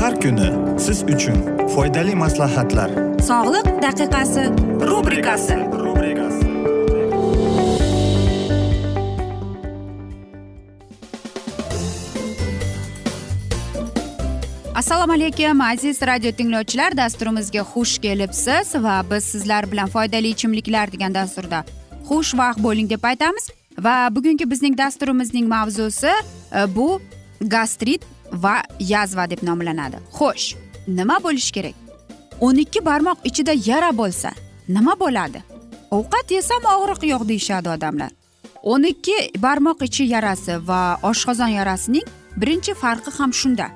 Har kuni siz uchun foydali maslahatlar. Sog'liq daqiqasi rubrikasi. Assalomu alaykum aziz radio tinglovchilar. Dasturimizga xush kelibsiz va biz sizlar bilan foydali ichimliklar degan dasturda xushvaqt bo'ling deb aytamiz. Va bugungi bizning dasturimizning mavzusi e, bu gastrit va yazva deb nomlanadi. Xo'sh nima bo'lishi kerak? O'n ikki barmoq ichida yara bo'lsa nima bo'ladi? Ovqat yesam og'riq yo'q deyishadi odamlar. O'n ikki barmoq ichi yarasi va oshqozon yarasining birinchi farqi ham shunda.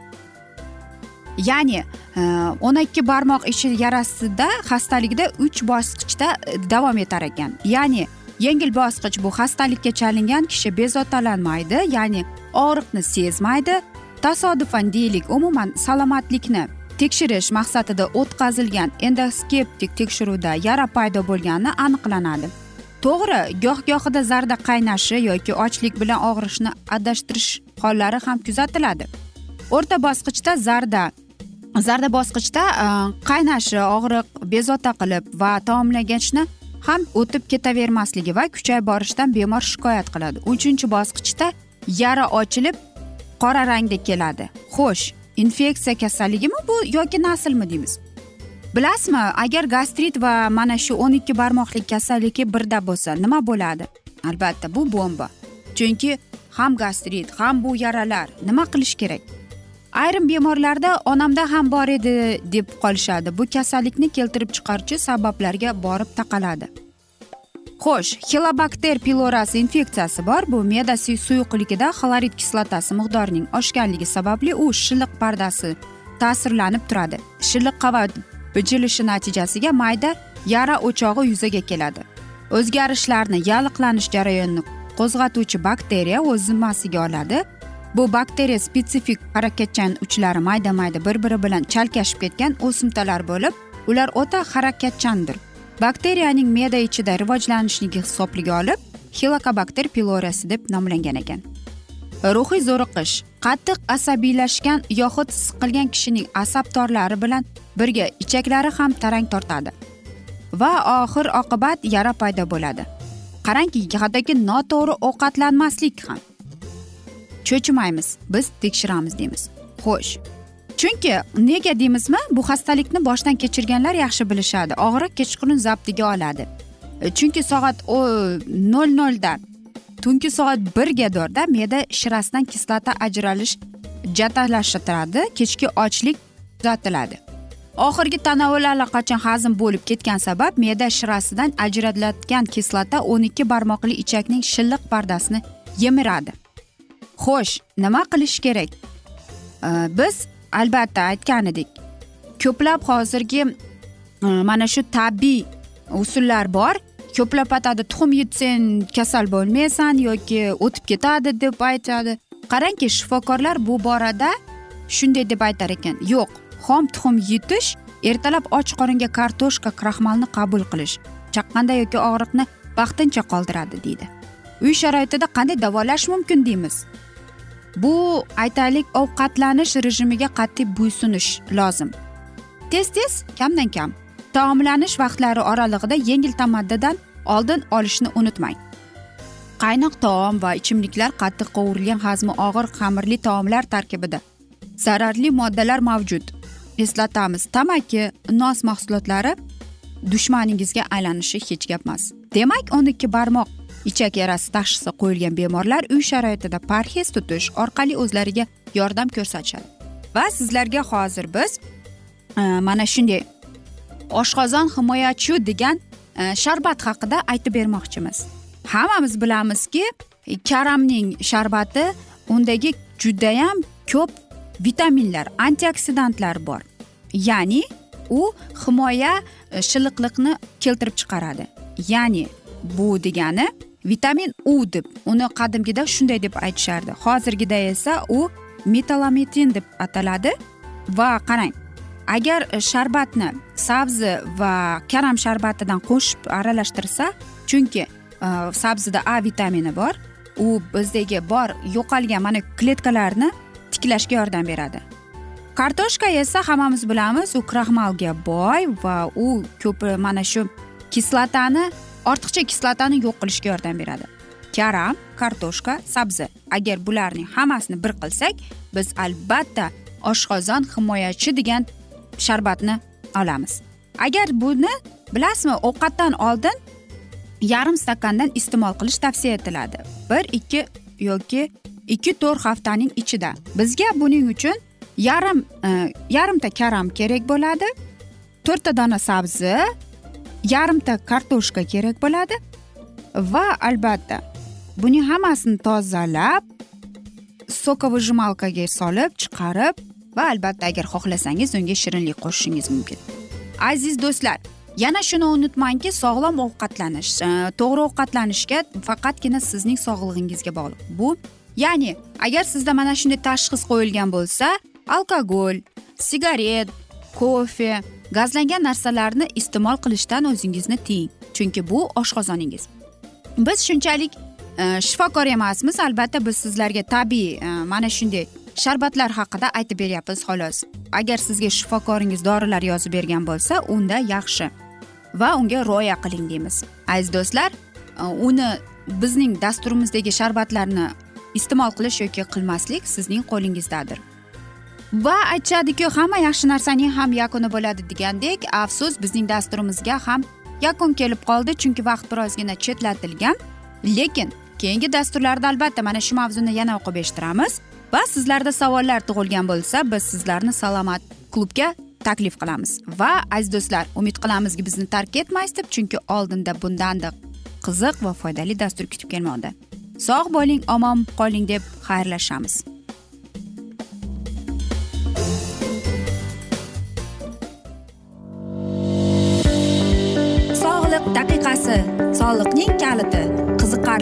Ya'ni e, o'n ikki barmoq ichi yarasida xastalikda uch bosqichda davom etar ekan. Ya'ni yengil bosqich bu xastalikka chalingan kishi bezovtalanmaydi ya'ni og'riqni sezmaydi tasodifan deylik umuman salomatlikni tekshirish maqsadida o'tkazilgan endoskeptik tekshiruvda yara paydo bo'lgani aniqlanadi. To'g'ri goh gohida zarda qaynashi yoki ochlik bilan og'rishni adashtirish hollari ham kuzatiladi. O'rta bosqichda zarda zarda bosqichda e, qaynashi og'riq bezovta qilib va taomlagichni ham o'tib ketavermasligi va kuchayib borishidan bemor shikoyat qiladi. Uchinchi bosqichda yara ochilib qora rangda keladi. Xo'sh infeksiya kasalligimi bu yoki naslmi deymiz? Bilasizmi agar gastrit va mana shu o'n ikki barmoqlik kasalligi birda bo'lsa nima bo'ladi? Albatta bu bomba. Chunki ham gastrit ham bu yaralar nima qilish kerak? Ayrim bemorlarda onamda ham bor edi deb qolishadi. Bu kasallikni keltirib chiqaruvchi sabablarga borib taqaladi. Xo'sh xilobakter pilorasi infeksiyasi bor. Bu me'da suyuqligida xlorid kislotasi miqdorining oshganligi sababli u shilliq pardasi ta'sirlanib turadi. Shilliq qavat bijilishi natijasiga mayda yara o'chog'i yuzaga keladi. O'zgarishlarni yalliqlanish jarayonini qo'zg'atuvchi bakteriya o'z zimmasiga oladi. Bu bakteriya spetsifik harakatchan uchlari mayda mayda bir biri bilan chalkashib ketgan o'simtalar bo'lib ular o'ta harakatchandir. Bakteriyaning me'da ichida rivojlanishligi hisobiga olib xilokobakter pilorasi deb nomlangan ekan. Ruhiy zo'riqish qattiq asabiylashgan yoxud siqilgan kishining asab torlari bilan birga ichaklari ham tarang tortadi va oxir oqibat yara paydo bo'ladi. Qarangki hattoki noto'g'ri ovqatlanmaslik ham. Cho'chimaymiz biz tekshiramiz deymiz. Xo'sh. Chunki nega deymizmi? Bu xastalikni boshdan kechirganlar yaxshi bilishadi. Og'riq kechqurun zabtiga oladi. E, chunki soat nol nolda tungi soat birgado'rda me'da shirasidan kislota ajralish jadallashtiradi. Kechki ochlik kuzatiladi. Oxirgi tanovul allaqachon hazm bo'lib ketgan sabab me'da shirasidan ajraladigan kislota o'n ikki barmoqli ichakning shilliq pardasini yemiradi. Xo'sh nima qilish kerak? E, biz albatta aytgan edik. Ko'plab hozirgi e, mana shu tabiiy usullar bor. Ko'plab aytadi tuxum yutsang kasal bo'lmaysan yoki o'tib ketadi deb aytadi. Qarangki shifokorlar bu borada shunday deb aytar ekan. Yo'q xom tuxum yutish ertalab och qoringa kartoshka kraxmalni qabul qilish chaqqanda yoki og'riqni vaqtincha qoldiradi deydi. Uy sharoitida qanday davolash mumkin deymiz? Bu aytaylik ovqatlanish rejimiga qat'iy bo'ysunish lozim. Tez tez kamdan kam. Taomlanish vaqtlari oralig'ida yengil tamaddidan oldin olishni unutmang. Qaynoq taom va ichimliklar qattiq qovurilgan hazmi og'ir xamirli taomlar tarkibida. Zararli moddalar mavjud. Eslatamiz tamaki nos mahsulotlari dushmaningizga aylanishi hech gap emas. Demak o'n ikki barmoq ichak yarasi tashxisi qo'yilgan bemorlar uy sharoitida parhez tutish orqali o'zlariga yordam ko'rsatishadi. Va sizlarga hozir biz e, mana shunday oshqozon himoyachi degan e, sharbat haqida aytib bermoqchimiz. Hammamiz bilamizki karamning sharbati undagi judayam ko'p vitaminlar antioksidantlar bor. Ya'ni u himoya e, shilliqlikni shilliqliqni keltirib chiqaradi. Ya'ni bu degani vitamin u deb uni qadimgida shunday deb aytishardi. Hozirgida esa u metalometin deb ataladi. Va qarang agar sharbatni sabzi va karam sharbatidan qo'shib aralashtirsa chunki e, sabzida a vitamini bor u bizdagi bor yo'qolgan mana kletkalarni tiklashga yordam beradi. Kartoshka esa hammamiz bilamiz u kraxmalga boy va u ko'p mana shu kislotani ortiqcha kislotani yo'q qilishga yordam beradi. Karam kartoshka sabzi. Agar bularning hammasini bir qilsak biz albatta oshqozon himoyachi degan sharbatni olamiz. Agar buni bilasizmi ovqatdan oldin yarim stakandan iste'mol qilish tavsiya etiladi. Bir ikki yoki ikki to'rt haftaning ichida. Bizga buning uchun yarim e, yarimta karam kerak bo'ladi. To'rtta dona sabzi yarimta kartoshka kerak bo'ladi. Va albatta buning hammasini tozalab sokovыжималкаga solib chiqarib va albatta agar xohlasangiz unga shirinlik qo'shishingiz mumkin. Aziz do'stlar yana shuni unutmangki sog'lom ovqatlanish e, to'g'ri ovqatlanishga faqatgina sizning sog'lig'ingizga bog'liq. Bu ya'ni agar sizda mana shunday tashxis qo'yilgan bo'lsa alkogol sigaret kofe gazlangan narsalarni iste'mol qilishdan o'zingizni tiying chunki bu oshqozoningiz. Biz shunchalik e, shifokor emasmiz. Albatta biz sizlarga tabiiy e, mana shunday sharbatlar haqida aytib beryapmiz xolos. Agar sizga shifokoringiz dorilar yozib bergan bo'lsa unda yaxshi va unga rioya qiling deymiz. Aziz do'stlar e, uni bizning dasturimizdagi sharbatlarni iste'mol qilish yoki qilmaslik sizning qo'lingizdadir. Va aytishadiki hamma yaxshi narsaning ham yakuni bo'ladi degandek afsus bizning dasturimizga ham yakun kelib qoldi chunki vaqt birozgina chetlatilgan. Lekin keyingi dasturlarda albatta mana shu mavzuni yana o'qib eshittiramiz va sizlarda savollar tug'ilgan bo'lsa biz sizlarni salomat klubga taklif qilamiz. Va aziz do'stlar umid qilamizki bizni tark etmaysiz deb chunki oldinda bundanda qiziq va foydali dastur kutib kelmoqda. Sog' bo'ling omon qoling deb xayrlashamiz.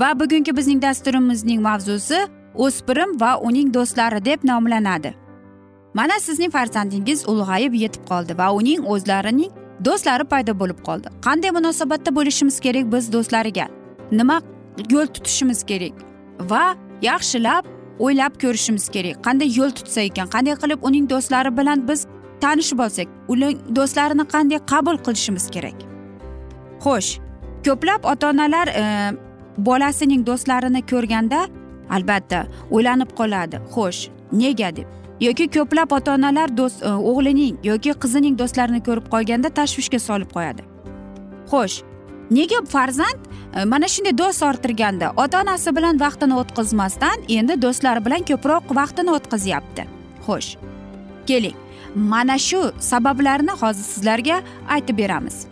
Va bugungi bizning dasturimizning mavzusi o'spirim va uning do'stlari deb nomlanadi. Mana sizning farzandingiz ulg'ayib yetib qoldi va uning o'zlarining do'stlari paydo bo'lib qoldi. Qanday munosabatda bo'lishimiz kerak biz do'stlariga? Nima yo'l tutishimiz kerak? Va yaxshilab o'ylab ko'rishimiz kerak. Qanday yo'l tutsa ekan? Qanday qilib uning do'stlari bilan biz tanishib olsak uning do'stlarini qanday qabul qilishimiz kerak? Xo'sh ko'plab ota onalar e, bolasining do'stlarini ko'rganda albatta o'ylanib qoladi. Xo'sh nega deb? Yoki ko'plab ota onalar do'st e, o'g'lining yoki qizining do'stlarini ko'rib qolganda tashvishga solib qo'yadi. Xo'sh nega farzand e, mana shunday do'st orttirganda ota onasi bilan vaqtini o'tkazmasdan endi do'stlari bilan ko'proq vaqtini o'tkazyapti? Xo'sh keling mana shu sabablarni hozir sizlarga aytib beramiz.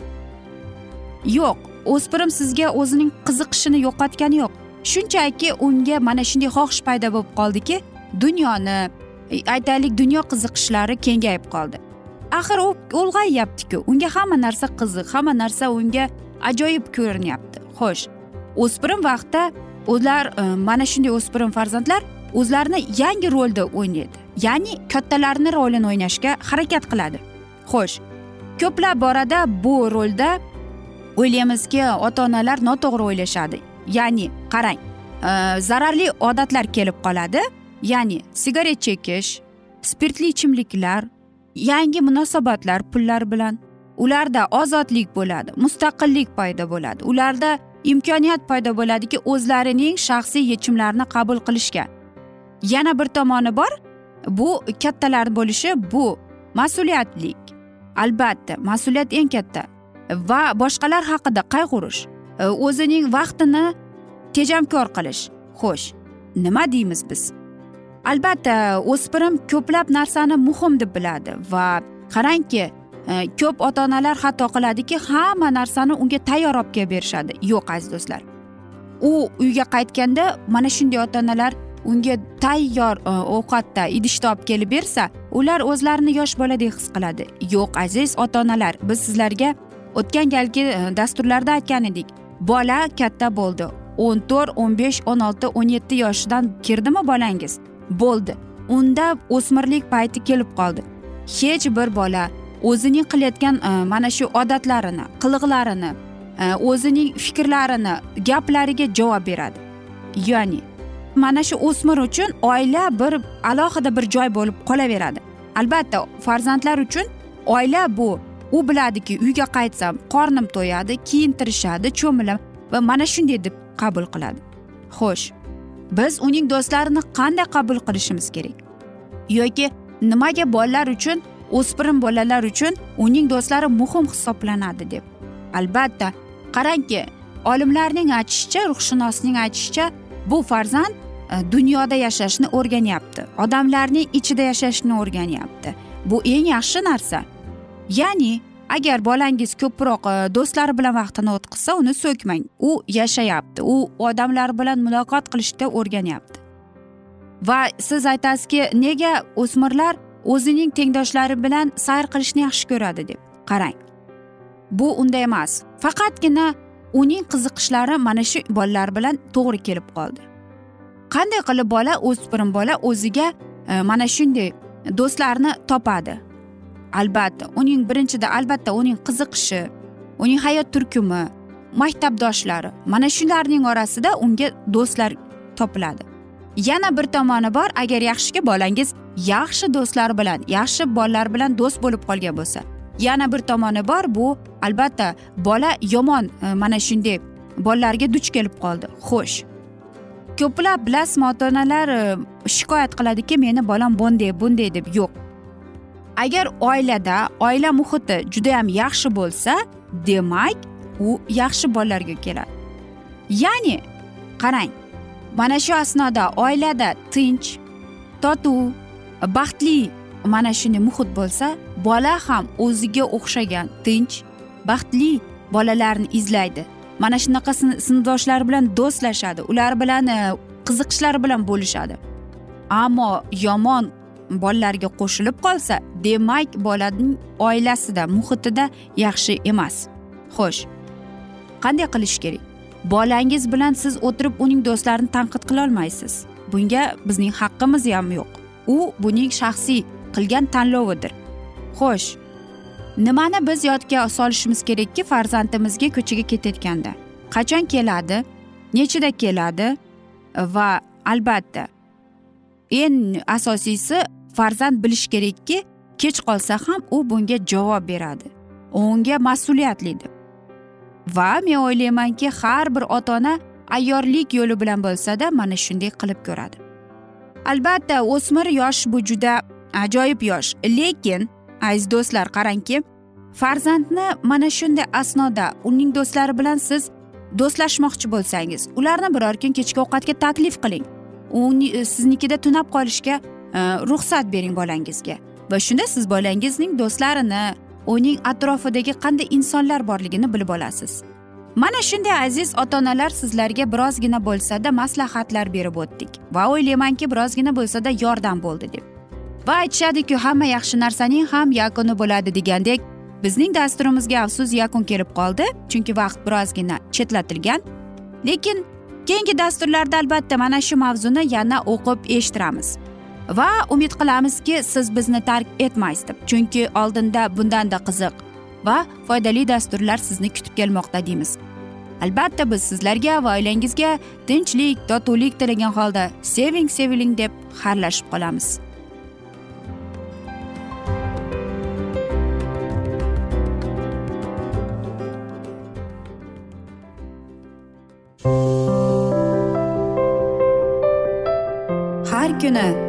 Yo'q o'spirim sizga o'zining qiziqishini yo'qotgani yo'q. Shunchaki unga mana shunday xohish paydo bo'lib qoldiki dunyoni e, aytaylik dunyo qiziqishlari kengayib qoldi. Axir u ulg'ayyaptiku unga hamma narsa qiziq hamma narsa unga ajoyib ko'rinyapti. Xo'sh o'spirim vaqtda ular e, mana shunday o'spirim farzandlar o'zlarini yangi rolda o'ynaydi. Ya'ni kattalarni rolini o'ynashga harakat qiladi. Xo'sh ko'plab borada bu rolda o'ylaymizki ota onalar noto'g'ri o'ylashadi. Ya'ni qarang e, zararli odatlar kelib qoladi. Ya'ni sigaret chekish spirtli ichimliklar yangi munosabatlar pullar bilan. Ularda ozodlik bo'ladi mustaqillik paydo bo'ladi. Ularda imkoniyat paydo bo'ladiki o'zlarining shaxsiy yechimlarini qabul qilishga. Yana bir tomoni bor bu kattalar bo'lishi bu mas'uliyatlik. Albatta mas'uliyat eng katta. Va boshqalar haqida qayg'urish e, o'zining vaqtini tejamkor qilish. Xo'sh nima deymiz biz? Albatta o'spirim ko'plab narsani muhim deb biladi va qarangki e, ko'p ota onalar xato qiladiki hamma narsani unga tayyor olib kelib berishadi. Yo'q aziz do'stlar. U uyga qaytganda mana shunday ota onalar unga tayyor e, ovqatda idishda olib kelib bersa ular o'zlarini yosh boladek his qiladi. Yo'q aziz ota onalar biz sizlarga o'tgan galgi e, dasturlarda aytgan edik bola katta bo'ldi. O'n to'rt o'n besh o'n olti o'n yetti yoshidan kirdimi bolangiz? Bo'ldi. Unda o'smirlik payti kelib qoldi. Hech bir bola o'zining qilayotgan e, mana shu odatlarini qiliqlarini e, o'zining fikrlarini gaplariga javob beradi. Ya'ni mana shu o'smir uchun oila bir alohida bir joy bo'lib qolaveradi. Albatta farzandlar uchun oila bu u biladiki uyga qaytsam qornim to'yadi kiyintirishadi cho'milaman va mana shunday deb qabul qiladi. Xo'sh biz uning do'stlarini qanday qabul qilishimiz kerak? Yoki nimaga bolalar uchun o'spirim bolalar uchun uning do'stlari muhim hisoblanadi deb. Albatta qarangki olimlarning aytishicha ruhshunosning aytishicha bu farzand e, dunyoda yashashni o'rganyapti. Odamlarning ichida yashashni o'rganyapti. Bu eng yaxshi narsa. Ya'ni agar bolangiz ko'proq e, do'stlari bilan vaqtini o'tkazsa uni so'kmang. U yashayapti. U odamlar bilan muloqot qilishda o'rganyapti. Va siz aytasizki nega o'smirlar o'zining tengdoshlari bilan sayr qilishni yaxshi ko'radi deb qarang. Bu unday emas. Faqatgina uning qiziqishlari mana shu bolalar bilan to'g'ri kelib qoldi. Qanday qilib bola o'spirin bola o'ziga e, mana shunday do'stlarni topadi? Albatta uning birinchida albatta uning qiziqishi uning hayot turkumi maktabdoshlari mana shularning orasida unga do'stlar topiladi. Yana bir tomoni bor agar yaxshiki bolangiz yaxshi do'stlar bilan yaxshi bolalar bilan do'st bo'lib qolgan bo'lsa. Yana bir tomoni bor bu albatta bola yomon e, mana shunday bolalarga duch kelib qoldi. Xo'sh. Ko'plab bilasizmi ota onalar e, shikoyat qiladiki meni bolam bunday bunday deb yo'q. Agar oilada oila muhiti judayam yaxshi bo'lsa demak u yaxshi bolalarga keladi. Ya'ni qarang mana shu asnoda oilada tinch totuv baxtli mana shunday muhit bo'lsa bola ham o'ziga o'xshagan tinch baxtli bolalarni izlaydi. Mana shunaqa sinfdoshlar bilan do'stlashadi ular bilan e, qiziqishlari bilan bo'lishadi. Ammo yomon bolalarga qo'shilib qolsa demak bolaning oilasida muhitida yaxshi emas. Xo'sh qanday qilish kerak? Bolangiz bilan siz o'tirib uning do'stlarini tanqid qilolmaysiz bunga bizning haqqimiz ham yo'q. U buning shaxsiy qilgan tanlovidir. Xo'sh nimani biz yodga solishimiz kerakki farzandimizga ko'chaga ketayotganda? Qachon keladi? Nechida keladi? Va albatta eng asosiysi farzand bilishi kerakki kech qolsa ham u bunga javob beradi. Unga mas'uliyatlidir va men o'ylaymanki har bir ota ona ayyorlik yo'li bilan bo'lsada mana shunday qilib ko'radi. Albatta o'smir yosh bu juda ajoyib yosh. Lekin aziz do'stlar qarangki farzandni mana shunday asnoda uning do'stlari bilan siz do'stlashmoqchi bo'lsangiz ularni biror kun kechki ovqatga taklif qiling. U siznikida tunab qolishga Э, ruxsat bering bolangizga. Va shunda siz bolangizning do'stlarini uning atrofidagi qanday insonlar borligini bilib olasiz. Mana shunday aziz ota onalar sizlarga birozgina bo'lsada maslahatlar berib o'tdik. Va o'ylaymanki birozgina bo'lsada yordam bo'ldi deb. Va aytishadiku hamma yaxshi narsaning ham yakuni bo'ladi degandek bizning dasturimizga afsus yakun kelib qoldi chunki vaqt birozgina chetlatilgan. Lekin keyingi dasturlarda albatta mana shu mavzuni yana o'qib eshittiramiz. Va umid qilamizki siz bizni tark etmaysiz deb. Chunki oldinda bundanda qiziq va foydali dasturlar sizni kutib kelmoqda deymiz. Albatta biz sizlarga va oilangizga tinchlik totuvlik tilagan holda seving seviling deb xayrlashib qolamiz. Har kuni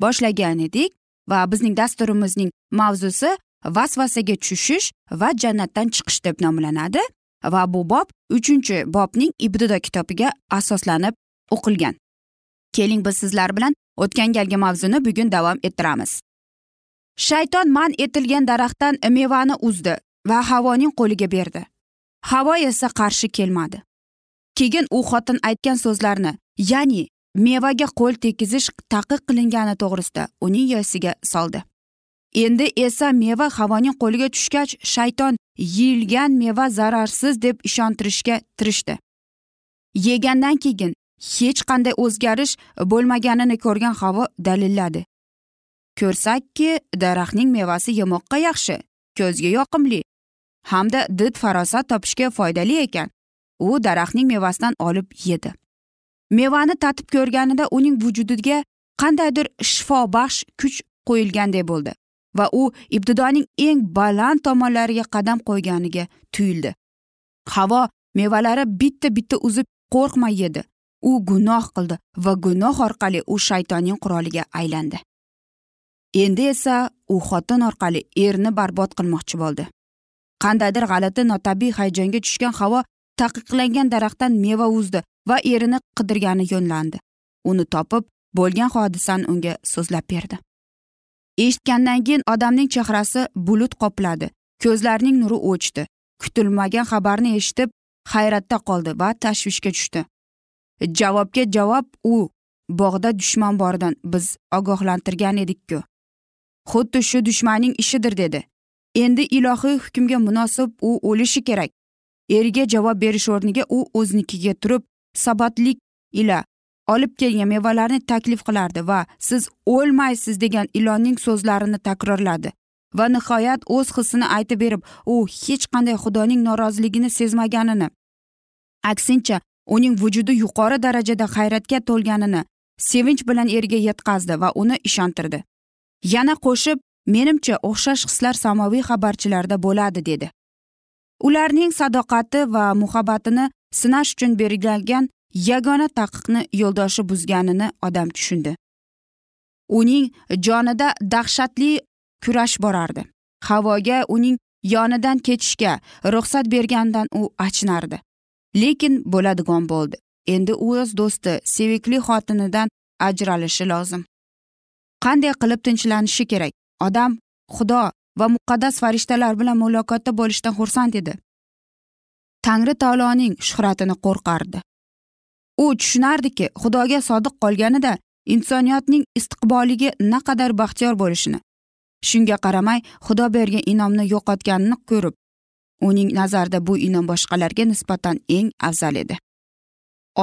boshlagan edik va bizning dasturimizning mavzusi vasvasaga tushish va jannatdan chiqish deb nomlanadi va bu bob uchinchi bobning ibtido kitobiga asoslanib o'qilgan. Keling biz sizlar bilan o'tgan galgi mavzuni bugun davom ettiramiz. Shayton man etilgan daraxtdan mevani uzdi va havoning qo'liga berdi. Havo esa qarshi kelmadi. Keyin u xotin aytgan so'zlarni ya'ni mevaga qo'l tekizish taqiq qilingani to'g'risida uning yosiga soldi. Endi esa meva havoning qo'liga tushgach shayton yeyilgan meva zararsiz deb ishontirishga tirishdi. Yegandan keyin hech qanday o'zgarish bo'lmaganini ko'rgan havo dalilladi. Ko'rsakki daraxtning mevasi yemoqqa yaxshi ko'zga yoqimli hamda did farosat topishga foydali ekan. U daraxtning mevasidan olib yedi. Mevani tatib ko'rganida uning vujudiga qandaydir shifobaxsh kuch qo'yilganday bo'ldi va u ibtidoning eng baland tomonlariga qadam qo'yganiga tuyuldi. Havo mevalari bitta bitta uzib qo'rqmay yedi. U gunoh qildi va gunoh orqali u shaytonning quroliga aylandi. Endi esa u xotin orqali erni barbod qilmoqchi bo'ldi. Qandaydir g'alati notabiiy hayajonga tushgan havo taqiqlangan daraxtdan meva uzdi va erini qidirgani yo'nlandi. Uni topib bo'lgan hodisani unga so'zlab berdi. Eshitgandan keyin odamning chehrasi bulut qopladi. Ko'zlarining nuri o'chdi. Kutilmagan xabarni eshitib hayratda qoldi va tashvishga tushdi. Javobga javob u bog'da dushman boridan biz ogohlantirgan edikku xuddi shu dushmanning ishidir dedi. Endi ilohiy hukmga munosib u o'lishi kerak. Eriga javob berish o'rniga u o'znikiga turib sabatlik ila olib kelgan mevalarni taklif qilardi va siz o'lmaysiz degan ilonning so'zlarini takrorladi. Va nihoyat o'z hissini aytib berib u hech qanday xudoning noroziligini sezmaganini aksincha uning vujudi yuqori darajada hayratga to'lganini sevinch bilan eriga yetkazdi va uni ishontirdi. Yana qo'shib menimcha o'xshash hislar samoviy xabarchilarda bo'ladi dedi. Ularning sadoqati va muhabbatini sinash uchun berilgan yagona taqiqni yo'ldoshi buzganini odam tushundi. Uning jonida dahshatli kurash borardi. Havoga uning yonidan ketishga ruxsat berganidan u achinardi. Lekin bo'ladigan bo'ldi. Endi u o'z do'sti sevikli xotinidan ajralishi lozim. Qanday qilib tinchlanishi kerak? Odam xudo va muqaddas farishtalar bilan muloqotda bo'lishdan xursand edi. Tangri taoloning shuhratini qo'rqardi. U tushunardiki xudoga sodiq qolganida insoniyatning istiqboliga naqadar baxtiyor bo'lishini. Shunga qaramay xudo bergan inomni yo'qotganini ko'rib uning nazarida bu inom boshqalarga nisbatan eng afzal edi.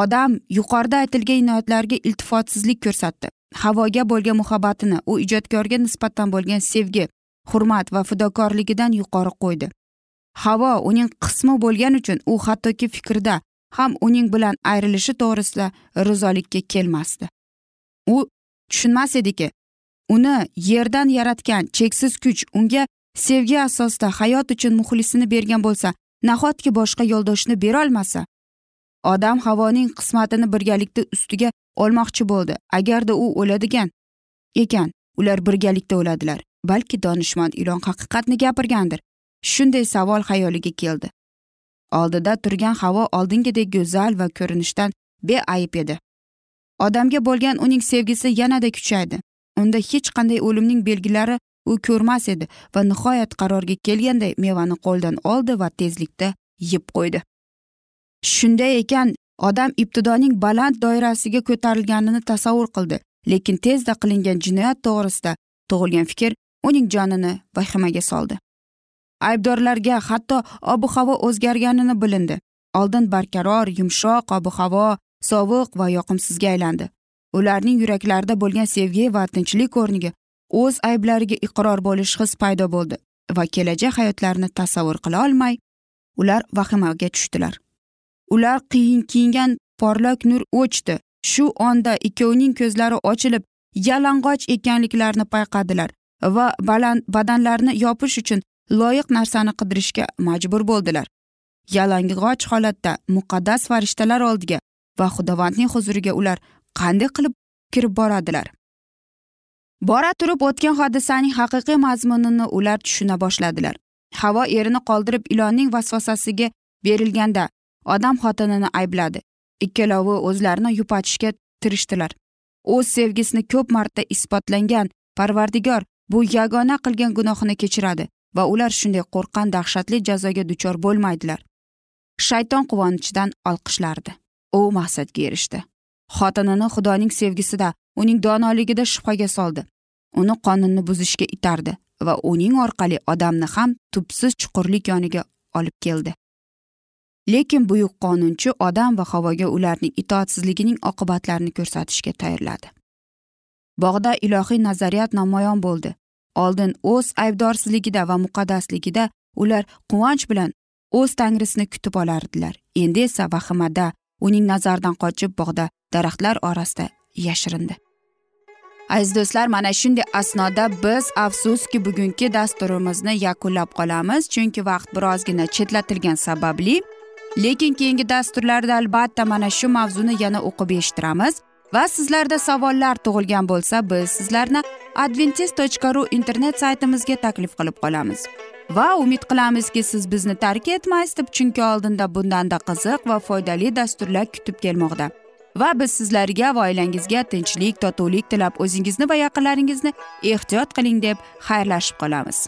Odam yuqorida aytilgan inoyatlarga iltifotsizlik ko'rsatdi. Havoga bo'lgan muhabbatini u ijodkorga nisbatan bo'lgan sevgi hurmat va fidokorligidan yuqori qo'ydi. Havo uning qismi bo'lgani uchun u hattoki fikrda ham uning bilan ayrilishi to'g'risida rizolikka kelmasdi. U tushunmas ediki uni yerdan yaratgan cheksiz kuch unga sevgi asosida hayot uchun muxlisini bergan bo'lsa nahotki boshqa yo'ldoshni berolmasa? Odam havoning qismatini birgalikda ustiga olmoqchi bo'ldi agarda u o'ladigan ekan ular birgalikda o'ladilar. Balki donishmand ilon haqiqatni gapirgandir. Shunday savol xayoliga keldi. Oldida turgan havo oldingidek go'zal va ko'rinishdan beayb edi. Odamga bo'lgan uning sevgisi yanada kuchaydi. Unda hech qanday o'limning belgilari u ko'rmas edi va nihoyat qarorga kelganday mevani qo'ldan oldi va tezlikda yeb qo'ydi. Shunday ekan odam ibtidoning baland doirasiga ko'tarilganini tasavvur qildi lekin tezda qilingan jinoyat to'g'risida tug'ilgan fikr uning jonini vahimaga soldi. Aybdorlarga hatto ob havo o'zgarganini bilindi. Oldin barqaror yumshoq ob havo sovuq va yoqimsizga aylandi. Ularning yuraklarida bo'lgan sevgi va tinchlik o'rniga o'z ayblariga iqror bo'lish his paydo bo'ldi va kelajak hayotlarini tasavvur qila olmay ular vahimaga tushdilar. Ular qiyin kiyingan porloq nur o'chdi. Shu onda ikkovining ko'zlari ochilib yalang'och ekanliklarini payqadilar. Va baland badanlarini yopish uchun loyiq narsani qidirishga majbur bo'ldilar. Yalang'och holatda muqaddas farishtalar oldiga va xudovandning huzuriga ular qanday qilib kirib boradilar? Bora turib o'tgan hodisaning haqiqiy mazmunini ular tushuna boshladilar. Havo erini qoldirib ilonning vasvasasiga berilganda odam xotinini aybladi. Ikkalovi o'zlarini yupatishga tirishdilar. O'z sevgisini ko'p marta isbotlangan parvardigor bu yagona qilgan gunohini kechiradi va ular shunday qo'rqqan dahshatli jazoga duchor bo'lmaydilar. Shayton quvonchidan olqishlardi. U maqsadga erishdi. Xotinini xudoning sevgisida uning donoligida shubhaga soldi. Uni qonunni buzishga itardi va uning orqali odamni ham tubsiz chuqurlik yoniga olib keldi. Lekin buyuk qonunchi odam va havoga ularning itoatsizligining oqibatlarini ko'rsatishga tayyorladi. Bog'da ilohiy nazariyat namoyon bo'ldi. Oldin o'z aybdorsizligida va muqaddasligida ular quvonch bilan o'z tangrisini kutib olardilar. Endi esa vahimada uning nazaridan qochib bog'da daraxtlar orasida yashirindi aziz do'stlar mana shunday asnoda biz afsuski bugungi dasturimizni yakunlab qolamiz chunki vaqt birozgina chetlatilgani sababli lekin keyingi dasturlarda albatta mana shu mavzuni yana o'qib eshittiramiz. Va sizlarda savollar tug'ilgan bo'lsa biz sizlarni adventis tochka ru internet saytimizga taklif qilib qolamiz. Va umid qilamizki siz bizni tark etmaysiz deb chunki oldinda bundanda qiziq va foydali dasturlar kutib kelmoqda. Va biz sizlarga va oilangizga tinchlik totuvlik tilab o'zingizni va yaqinlaringizni ehtiyot qiling deb xayrlashib qolamiz.